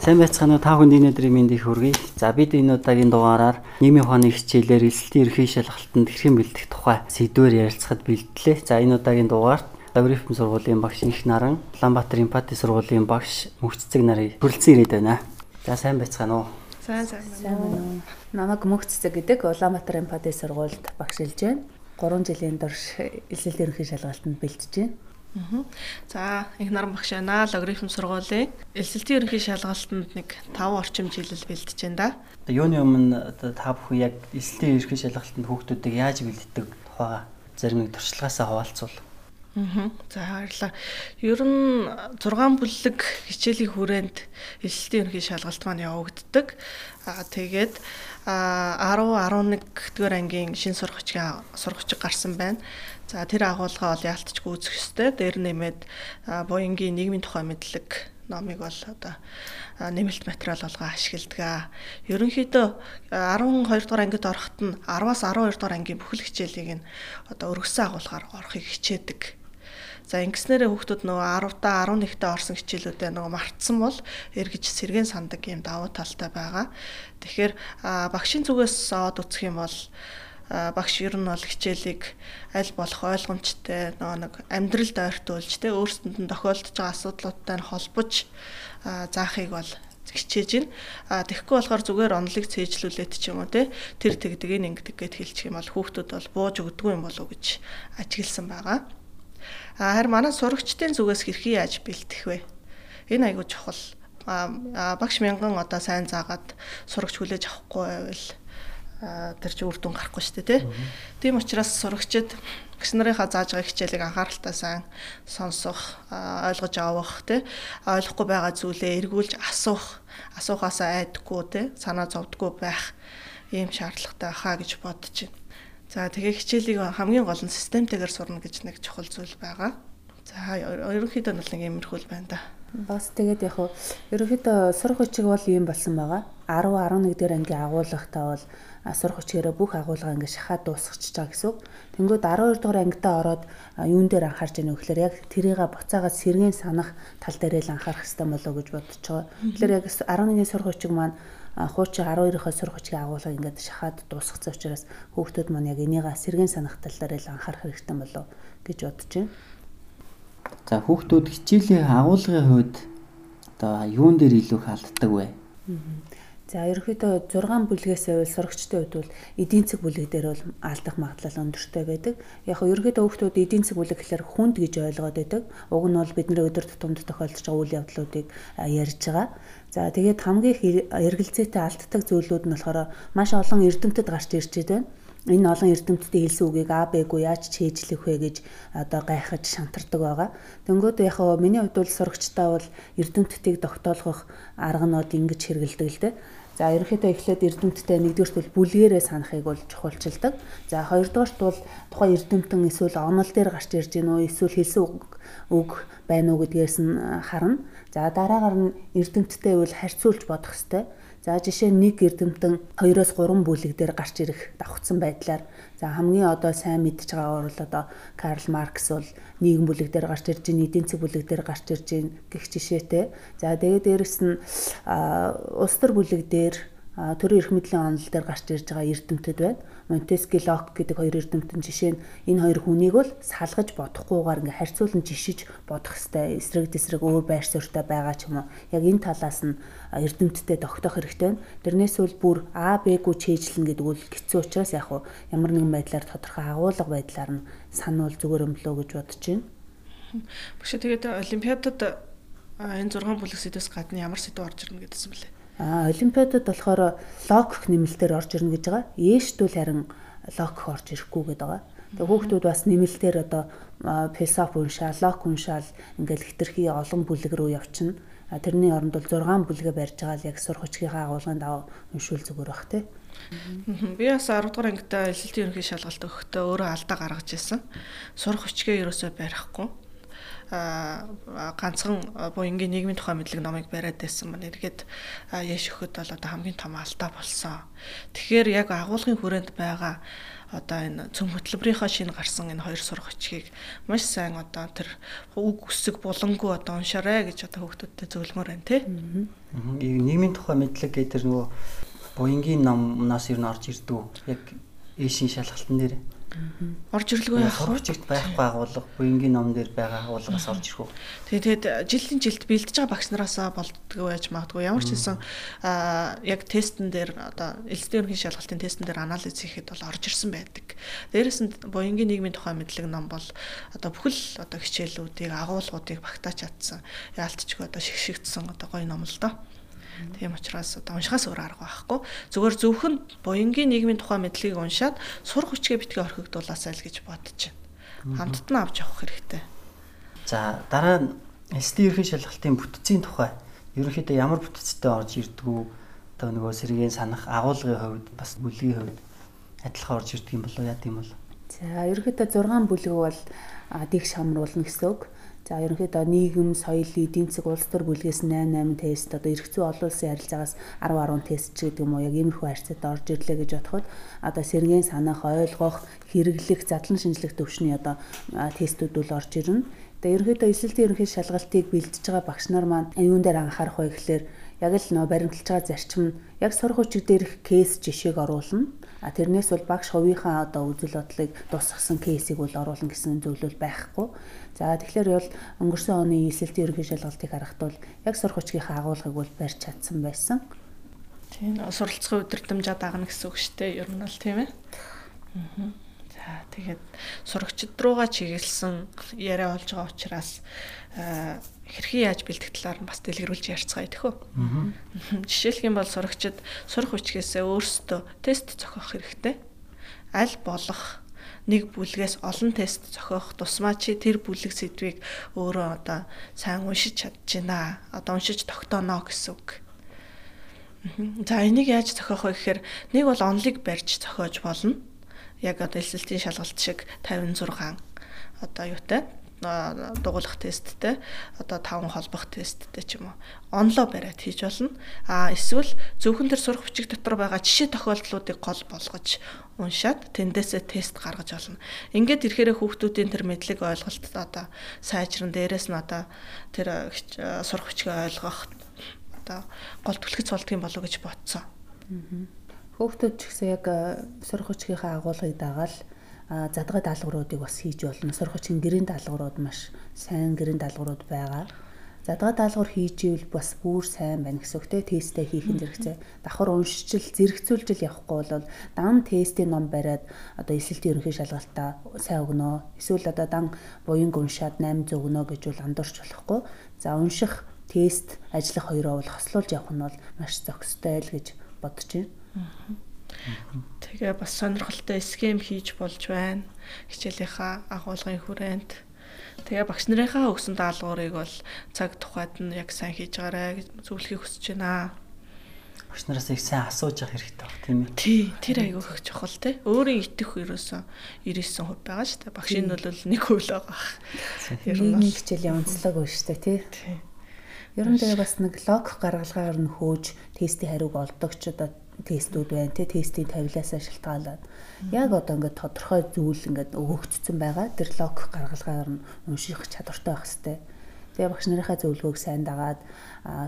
Сайн байцгаана уу та бүхэнд өнөөдрийн мэндийг хүргэе. За бид энэ удаагийн дугаараар нийгмийн ухааны хичээлээр эсэлтийн ерхий шалгалтанд хэрхэн бэлдэх тухай сэдвээр ярилцахад бэлдлээ. За энэ удаагийн дугаарт Лаврифм сургуулийн багш Инх Наран, Улаанбаатар Импати сургуулийн багш Мөхцөцөг нарын хүрэлцэн ирээд байна. За сайн байцгаана уу? Сайн сайн байна уу? Намайг Мөхцөцөг гэдэг Улаанбаатар Импати сургуульд багшилж байна. 3 жилийн турш эсэлтийн ерхий шалгалтанд бэлдэж байна. За их наран багш байна. Логарифм сургуулийн элсэлтийн ерөнхий шалгалтанд нэг 5 орчим жилэл бэлдэж байна да. Юуны өмнө та бүхэн яг элсэлтийн ерөнхий шалгалтанд хүүхдүүдийг яаж бэлддэг тухайга зарим нэг туршлагаасаа хаваалцвал. Аа. За баярлалаа. Ер нь 6 бүлэг хичээлийн хүрээнд элсэлтийн ерөнхий шалгалт маань явагддаг. Аа тэгээд 10 11 дэх ангийн шин сургачгийн сургачиг гарсан байна. За тэр агуулгаа бол яалтчгүй үзэх ёстой. Дээр нэмээд буянгийн нийгмийн тухай мэдлэг номыг бол одоо нэмэлт материал болгоо ашигладаг. Ерөнхийдөө 12 дугаар ангид ороход нь 10-аас 12 дугаар ангийн бүхэл хичээлийг нь одоо өргөсөн агуулгаар орохыг хичээдэг. За ингэснээрээ хүүхдүүд нөгөө 10-та 11-та орсон хичээлүүдээ нөгөө мартсан бол эргэж сэргэн сандаг юм давуу талтай байгаа. Тэгэхээр багшийн зүгээс аваад үзэх юм бол багш ер нь бол хичээлийг аль болох ойлгомжтой нөгөө нэг амьдралд ойртуулж тэ өөрсдөнд нь тохиолдож байгаа асуудлуудтай нь холбож заахыг бол хичээж байна. А тэгэхгүй болохоор зүгээр онолыг цээжлүүлээд ч юм уу те тэр тэгдэг ин ингэдэг гэд хэлчих юм бол хүүхдүүд бол бууж өгдөггүй юм болов уу гэж ажигласан байгаа. А харин манай сурагчдын зүгээс хэрхэн яаж бэлтэх вэ? Энэ айгүй чухал. А багш мянган одоо сайн заагаад сурагч хүлээж авахгүй байвал тэр чи үр дүн гарахгүй шүү дээ тий. Тийм учраас сурагчид гис нарынхаа зааж байгаа хичээлийг анхааралтай сайн сонсох, ойлгож авах тий. Ойлгохгүй байгаа зүйлээ эргүүлж асуух, асуухаасаа айдаггүй тий. Санаа зовдггүй байх ийм шаардлагатай хаа гэж бодож байна. За тэгээ хичээлийг хамгийн гол нь системтэйгээр сурна гэж нэг чухал зүйл байгаа. За ерөнхийдөө бол нэг иймэрхүүл байна да. Бас тэгээд яг хөө ерөнхийдөө сурах хүчиг бол ийм болсон байгаа. 10 11 дэх ангийн агуулгатаа бол сурах хүчгээрээ бүх агуулга ингэ шахаад дуусгачихж байгаа гэсэн. Тэнгүүд 12 дугаар ангидаа ороод юун дээр анхаарч яах вэ гэхээр яг тэрийг буцаагаад сэргийн санах тал дээрээ л анхаарах хэрэгтэй болоо гэж бодож байгаа. Тэгэхээр яг 11-ийн сурах хүчиг маань хуучин 12-ийнхаа сурах хүчгийн агуулга ингээд шахаад дуусгацсан учраас хүүхдүүд маань яг энийгээ сэргийн санах тал дээрээ л анхаарах хэрэгтэй болоо гэж бодож байна. За хүүхдүүд хичээлийн агуулгын хувьд одоо юун дээр илүү их алддаг вэ? За ерөнхийдөө 6 бүлгээс байвал сурагчдын хувьд бол эдийн засаг бүлэг дээр бол алдах магадлал өндөртэй байдаг. Яг нь ерөнхийдөө хүүхдүүд эдийн засаг бүлэг гэхэлэр хүнд гэж ойлгоод байдаг. Уг нь бол бидний өдөр тутамд тохиолдож байгаа үйл явдлуудыг ярьж байгаа. За тэгээд хамгийн эргэлзээтэй алддаг зүйлүүд нь болохоор маш олон эрдэмтэд гарч ирж байна энэ олон эрдэмтдийн хэлсэн үгийг А Б-гүй яаж чийжлэх вэ гэж одоо гайхаж шантардаг байгаа. Тэнгүүд яг хөө миний хувьд бол сурагчдаа бол эрдэмтдийг тогтоолгох арганууд ингэж хэрэгэлдэг л дээ. За ерөнхийдөө эхлээд эрдэмтдээ нэгдүгээрт бол бүлгэрээ санахыг бол чухалчилдаг. За хоёрдугаарт бол тухайн эрдэмтэн эсвэл онол дээр гарч ирж гин үү эсвэл хэлсэн үг байна уу гэдгээс нь харна. За дараагаар нь эрдэмтдээ бол харьцуулж бодох хэрэгтэй За жишээ нь нэг эрдэмтэн 2-оос 3 бүлэг дээр гарч ирэх давхцсан байдлаар за хамгийн одоо сайн мэдж байгаа бол одоо Карл Маркс бол нийгэм бүлэг дээр гарч ирж байна, эдийн засаг бүлэг дээр гарч ирж байна гэх жишээтэй. За тэгээд дээрэс нь улс төр бүлэг дээр төрийн эрх мэдлийн онол дээр гарч ирж байгаа эрдэмтэд байна. Монтески Лок гэдэг хоёр эрдэмтэн жишээ нь энэ хоёр хүнийг бол салгаж бодохгүйгээр ингээ харьцуулан жишиж бодох хэвээр эсрэг тесрэг өөр байр суурьтай байгаа ч юм уу. Яг энэ талаас нь эрдэмтдээ тогтоох хэрэгтэй байна. Тэрнээс бол бүр А Б-г чэйжлэн гэдэг үл хэцүү учраас яг уу ямар нэгэн байдлаар тодорхой агуулга байдлаар нь сануул зүгээр өмлөө гэж бодож байна. Багш тэгээд олимпиадад энэ 6 бүлэг сэдвээс гадна ямар сэдв орж ирнэ гэдсэн бэлээ. А олимпиадад болохоор логик нэмэлтээр орж ирнэ гэж байгаа. Ээштүүл харин логик орж ирэхгүй гэдэг байгаа. Тэгээ хүүхдүүд бас нэмэлтээр одоо философи уншаал, логик уншаал ингээл хитрхи олон бүлэг рүү явчихна. Тэрний оронд бол 6 бүлгээ барьж байгаа л яг сурах хүчгийнхаа агуулганд ав уншуул зүгээр бах тий. Би бас 10 дугаар ангидаа элэлтийн ерөнхий шалгалт өгөхдөө өөрөө алдаа гаргаж ирсэн. Сурах хүчгээ ерөөсөө барихгүй ганцхан буянгийн нийгмийн тухай мэдлэг номыг бариад байсан маань эргээд яш өгөхөд бол одоо хамгийн том алдаа болсон. Тэгэхээр яг агуулгын хүрээнд байгаа одоо энэ цөм хөтөлбөрийнхөө шинэ гарсан энэ хоёр сурах хүчгийг маш сайн одоо тэр үг үсэг булангу одоо уншаарай гэж одоо хүүхдүүдтэй зөвлөмөр байна тий. Нийгмийн тухай мэдлэг гэдэг тэр нөгөө буянгийн номноос юу н орж ирдэг яг ээшийн шалгалтын дээр орж ирлгүй яах вэ? Сурагчид байхгүй агуулга, буянгийн ном дээр байгаа агуулгаас орж ирэх үү? Тэгээд жилийн жилд бэлдэж байгаа багш нараасаа болдгоо байж магадгүй. Ямар ч хэлсэн аа яг тестэн дээр одоо элсдийн ерөнхий шалгалтын тестэн дээр анализ хийхэд бол орж ирсэн байдаг. Дээрээс нь буянгийн нийгмийн тухай мэдлэг ном бол одоо бүхэл одоо хичээлүүдийг агуулгуудыг багтааж чадсан. Яалтчгүй одоо шигшигдсэн одоо гоё ном л доо. Тийм учраас одоо уншихаас өөр арга байхгүй. Зүгээр зөвхөн буянгийн нийгмийн тухай мэдлэгийг уншаад сурах хүчгээ битгий орхигдуулаасай л гэж бодож байна. Хамтд нь авч явах хэрэгтэй. За дараа нь СТ ерхий шалгалтын бүтцийн тухай ерөнхийдөө ямар бүтцтэй орж ирдгүү одоо нөгөө сэргийн санах агуулгын хувьд бас бүлгийн хувьд адилхан орж ирдэг юм болоо яа тийм бол. За ерөнхийдөө 6 бүлэг бол дэг шамруулна гэсэн үг. За ерөнхийдөө нийгэм, соёл, эдийн засаг, улс төр бүлгээс 88 тест одоо зүй олон улсын харилцаагаас 10 10 тест ч гэдэг юм уу яг иймэрхүү харьцаад орж ирлээ гэж бодоход одоо сэргийн санах, ойлгох, хэрэглэх, задлан шинжлэх төвшний одоо тестүүд бол орж ирнэ. Тэгээ ерөнхийдөө эсэлтийн ерөнхий шалгалтыг бэлдэж байгаа багш нар маань юун дээр анхаарах вэ гэхлээр яг л нөө баримталж байгаа зарчим нь яг сурах хүчиг дээрх кейс жишээг оруулна. А тэрнээс бол багш хувийнхаа одоо үзэл бодлыг тусгасан кейсийг бол оруулна гэсэн зөвлөл байхгүй. За тэгэхээр бол өнгөрсөн оны эсэлтийн ерөнхий шалгалтыг харахад бол яг сурах хүчгийнхаа агуулгыг бол барьж чадсан байсан. Тийм суралцахын удирдамжаа дагна гэсэн үг шүү дээ. Ер нь бол тийм ээ. Аа. За тэгээд сурагчид руугаа чиглэсэн яриа болж байгаа учраас хэрхэн яаж бэлдэх талаар нь бас дэлгэрүүлж ярьцгаая тэхөө. Жишээлх юм бол сурагчид сурах хүчгээсээ өөрсдөө тест зохиох хэрэгтэй. Аль болох нэг бүлгээс олон тест зохиох тусмаа чи тэр бүлэг сэдвийг өөрөө одоо сайн уншиж чадчихна. Одоо уншиж тогтооно гэсэн үг. За энийг яаж зохиох вэ гэхээр нэг бол онлыг барьж зохиож болно. Яг одоо элсэлтийн шалгалт шиг 56 одоо юутай дугуулах тесттэй одоо таван холбох тесттэй ч юм уу онлоо бариад хийж болно. А эсвэл зөвхөн тэр сурах бичиг дотор байгаа жишээ тохиолдлуудыг гол болгож уншаад тэндээсээ тест гаргаж олно. Ингээд ирэхээр хүүхдүүдийн тэр мэдлэг ойлголт одоо сайжран дээрээс нь одоо тэр сурах бичгээ ойлгох одоо гол түлхэц болдго юм болов гэж бодсон. Хүүхдүүд ч гэсэн яг сурах хүчгийнхаа агуулгыг дагаад задгай даалгавруудыг бас хийж болно. Сургуучин гэрийн даалгаврууд маш сайн гэрийн даалгаврууд байгаа. Задгай даалгавар хийж ивэл бас бүр сайн байна гэсэн үгтэй тесттэй хийх хэрэгцээ. Давхар уншичил зэрэгцүүлжил явахгүй бол дан тестийн ном бариад одоо эсэлтийн ерөнхий шалгалтаа сайн өгнө. Эсвэл одоо дан буянг уншаад 800 өгнө гэж бол андуурч болохгүй. За унших тест ажиллах хоёроо бол хослуулж явах нь бол маш зохистой л гэж бодож байна. Тэгээ бас сонирхолтой схем хийж болж байна. Хичээлийнхаа агуулгын хүрээнд Тэгээ багш нарынхаа өгсөн даалгаврыг бол цаг тухайд нь яг сайн хийж байгаарай гэж зөвлөхийг хүсэж байна. Багш нараас их сайн асууж явах хэрэгтэй баг тийм ээ. Тий, тэр аягүй их чухал тий. Өөрөө итгэх ерөөсөн 99% байгаа шүү дээ. Багшийн нь бол нэг хувь л байгаа. Ер нь нэг хичээлийн онцлог байна шүү дээ тий. Ер нь тэгээ бас нэг логик гаргалгаар нь хөөж тестийн хариуг олдог ч одоо тестүүд байна те тестийн тавилаасаа шалтгаалаад яг одоо ингээд тодорхой зүйл ингээд өгөгдсөн байгаа. Тэр логик гаргалгаар нь унших чадвартай байх хэвээр. Тэгээ багш нарынхаа зөвлөгөөг сайн дагаад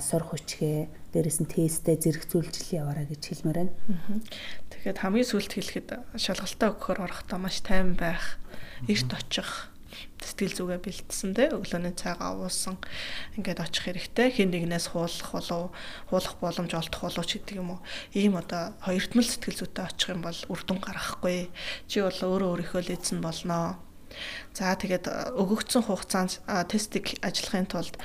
сурах хүчгээ дээрэс нь тесттэй зэрэгцүүлж яваарай гэж хэлмээр байна. Тэгэхээр хамгийн сүүлд хэлэхэд шалгалтаа өгөхөөр орохдоо маш тайван байх, эрт очих сэтгэл зүгээ бэлдсэн те өглөөний цайгаа уусан ингээд очих хэрэгтэй. Хин нэгнээс хуулах болов хуулах боломж олдох болов ч гэдэг юм уу? Ийм одоо хоёртмал сэтгэл зүйтэй очих юм бол үр дүн гаргахгүй чи бол өөрөө өөрийнхөө л эзэн болноо За тэгээд өгөгдсөн хугацаанд тестийг ажиллахын тулд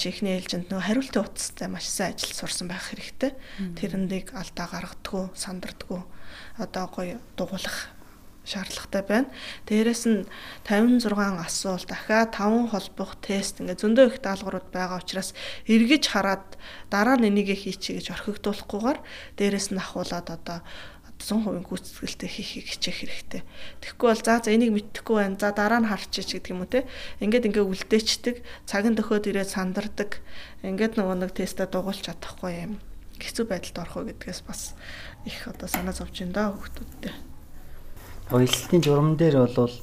чихний ээлжинд нөө хариултын утастай маш сайн ажил сурсан байх хэрэгтэй. Тэрэндийг алдаа гаргадаггүй, сандардаггүй одоо гоё дугуулах шаардлагатай байна. Дээрээс нь 56 асуулт дахиад 5 холбох тест ингээ зөндөө их даалгаврууд байгаа учраас эргэж хараад дараа нь энийг хийчихье гэж орхигдуулахгүйгээр дээрээс нь ахуулаад одоо 100% гүйцэтгэлтэй хийхийг хичээх хэрэгтэй. Тэгэхгүй бол за за энийг мэдхгүй байна. За дараа нь харчих гэдэг юм уу те. Ингээд ингээ үлдээчдэг, цагийн төхөөд ирээд сандардаг. Ингээд нөгөө нэг тестэ дугуулж чадахгүй юм. Хэцүү байдалд орох уу гэдгээс бас их одоо санаа зовж байна да хүүхдүүдтэй. Уялалтын журам дээр бол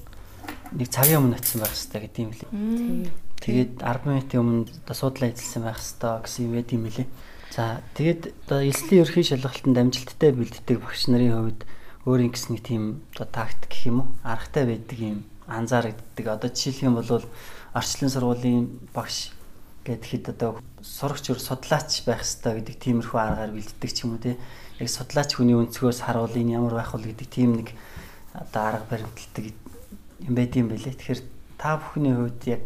нэг цагийн өмнө очисон байх хэрэгтэй гэдэг юм лээ. Тэгээд 10 минутын өмнө суудлаа эзэлсэн байх хэрэгтэй гэсэн юм байт юм лээ. За тэгээд одоо эслийн ерхий шалгалтанд амжилттай бэлддэг багш нарын хувьд өөрийн гэсэн нэг тийм одоо тактик гэх юм уу аргатай байдаг юм анзаарэгддэг. Одоо жишээлх юм бол орчлон сургуулийн багш гэхэд одоо сурагч өр судлаач байх хэрэгтэй гэдэг тиймэрхүү аргаар бэлддэг ч юм уу те. Яг судлаач хүний өнцгөөс харуул энэ ямар байх вэ гэдэг тийм нэг одоо арга баримталдаг юм байд юм бэлээ. Тэгэхээр та бүхний хувьд яг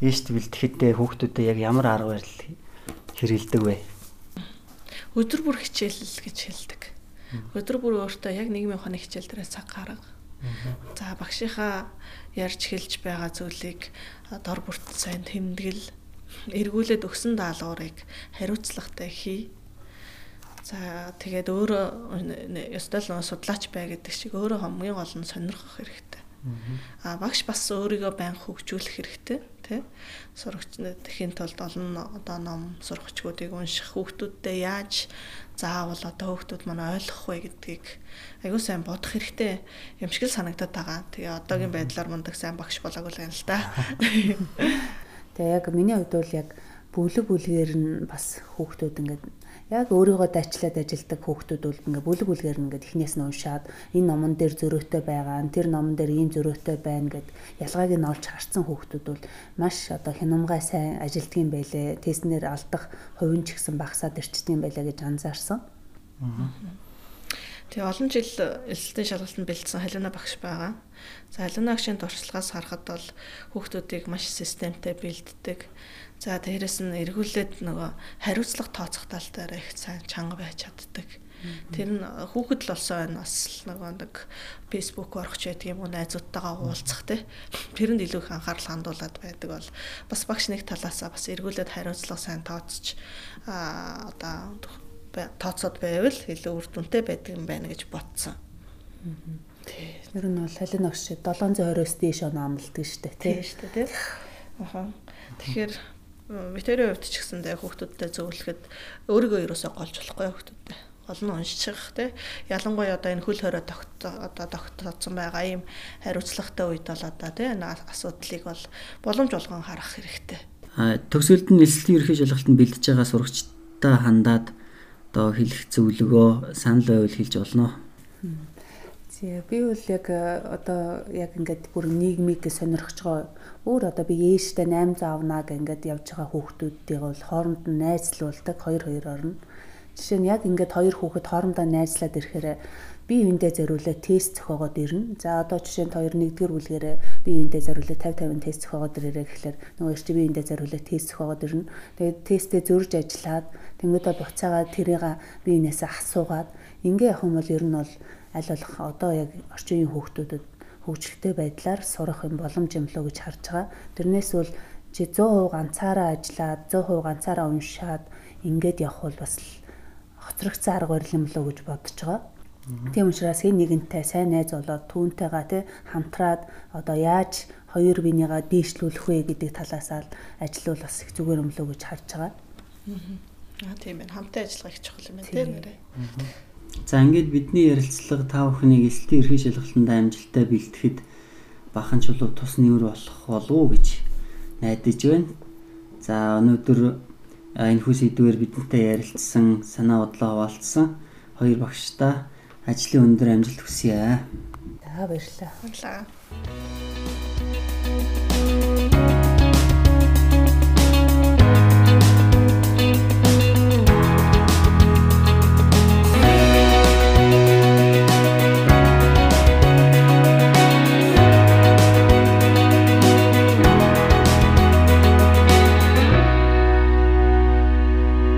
ээшт бэлтгэхдээ хүүхдүүдэд яг ямар арга барил хэрэгэлдэг вэ? Өдөр бүр хичээлэл гэж хэлдэг. Өдөр бүр өөртөө яг нийгмийн ухааны хичээл дээрээ цаг гарга. За багшийнхаа ярьж хэлж байгаа зүйлийг дор бүрт сайн тэмдэглэл эргүүлээд өгсөн даалгаврыг хариуцлагатай хий. За тэгээд өөрөө ёстой л судлаач бай гэдэг шиг өөрөө хамгийн гол нь сонирхох хэрэгтэй. А багш бас өөрийгөө байн хөгжүүлэх хэрэгтэй тий. Сурагч тэхийн тулд олон одоо ном сурагчгуудыг унших хүүхдүүдтэй яаж заавал одоо хүүхдүүд манай ойлгох вэ гэдгийг аягүй сайн бодох хэрэгтэй юм шиг л санагдаад байгаа. Тэгээ одоогийн байдлаар мундаг сайн багш болоогүй л юм л да. Тэгээ яг миний хувьд бол яг бүлэг бүлгээр нь бас хүүхдүүд ингээд яг өөрийгөө дайчлаад ажилдаг хүүхдүүд бол ингээ бүлэг бүлгээр нь ингээ эхнээс нь уншаад энэ номон дээр зөрөөтэй байгаа, тэр номон дээр ийм зөрөөтэй байна гэд ялгааг нь олж харсан хүүхдүүд бол маш одоо хянамгай сайн ажилтдаг юм байлээ. Тестнэр алдах хувийн ч гэсэн багасаад ирчдэг юм байлаа гэж анзаарсан. Тэгээ олон жил элсэлтийн шалгалтанд бэлдсэн халиуна багш байгаа. За халиуна багшийн туршлагаас харахад бол хүүхдүүдийг маш системтэй бэлддэг За дээрэс нь эргүүлээд нөгөө хариуцлага тооцох тал дээр их сайн чанга байж чаддаг. Тэр нь хүүхэд л болсон байна бас нөгөө нэг фэйсбүүк орохч байдаг юм уу найзуудтайгаа уулзах те. Тэрэнд илүү их анхаарал хандуулад байдаг бол бас багш нэг талаасаа бас эргүүлээд хариуцлага сайн тооцож а одоо тооцоод байвал илүү үр дүнтэй байдаг юм байна гэж бодсон. Тэр нь бол халин огш 720-оос дээш оноо амлдаг шүү дээ тий. Тийм шүү дээ тий. Аха. Тэгэхээр ветеринарын хувьд ч гэсэндээ хүүхдүүдтэй зөвлөхөд өөрийгөө юусоо голж болохгүй хүүхдүүдтэй гол нь уншчих тий ялангуяа одоо энэ хөл хорой тогт одоо тогтцсон байгаа ийм хариуцлагатай үед бол одоо тий асуудлыг бол боломж болгон харах хэрэгтэй. А төгсгөлд нь нэлслийн ерхий шалгалтанд бэлдэж байгаа сурагчтай хандаад одоо хэлэх зөвлөгөө санал байвал хэлж болно. Тий би бол яг одоо яг ингээд бүр нийгмийг сонирхож байгаа өөр одоо би ээжтэй 800 авнаа гэ ингээд явж байгаа хүүхдүүдтэйг бол хооронд нь найзлуулдаг хоёр хоёроор нь. Жишээ нь яг ингээд хоёр хүүхэд хоорондоо найзлаад ирэхээр би юундээ зориулаад тест зохиогоод ирнэ. За одоо жишээ нь хоёр нэгдүгээр бүлгээрээ би юундээ зориулаад 50 50 тест зохиогоод ирээрээ гэхлээр нөгөө чи би юундээ зориулаад тест зохиогоод ирнэ. Тэгээд тестээ зөрж ажиллаад тэнгуүдээ буцаагаад тэрийг би энээсээ асуугаад ингээ явах юм бол ер нь бол аль болох одоо яг орчин үеийн хүүхдүүдэд хөгжилтэй байдлаар сурах юм боломж юм лөө гэж харж байгаа. Тэрнээс бол чи 100% ганцаараа ажиллаад 100% ганцаараа уншаад ингээд явах бол бас хоцрогцсон арга барил юм лөө гэж бодож байгаа. Тийм учраас хэн нэгэнтэй сайн найз болоод түүнтэйгээ тий хамтраад одоо яаж хоёр бинийгаа дээшлүүлэх вэ гэдэг талаасаа ажиллавал бас их зүгээр юм лөө гэж харж байгаа. Аа тийм байна. Хамтын ажиллагаа их чухал юм байна тийм нэрээ. За ингээд бидний ярилцлага та бүхнийг эсэлтийн эрхий шалгалтанд амжилттай бэлтгэхэд бахан чулуу тус нэмэр болох болов уу гэж найдаж байна. За өнөөдөр энэ хүү сэдвээр бидэнтэй ярилцсан санаа бодлоо хуваалцсан хоёр багштай ажлын өндөр амжилт хүсье. За баярлалаа. Баярлалаа.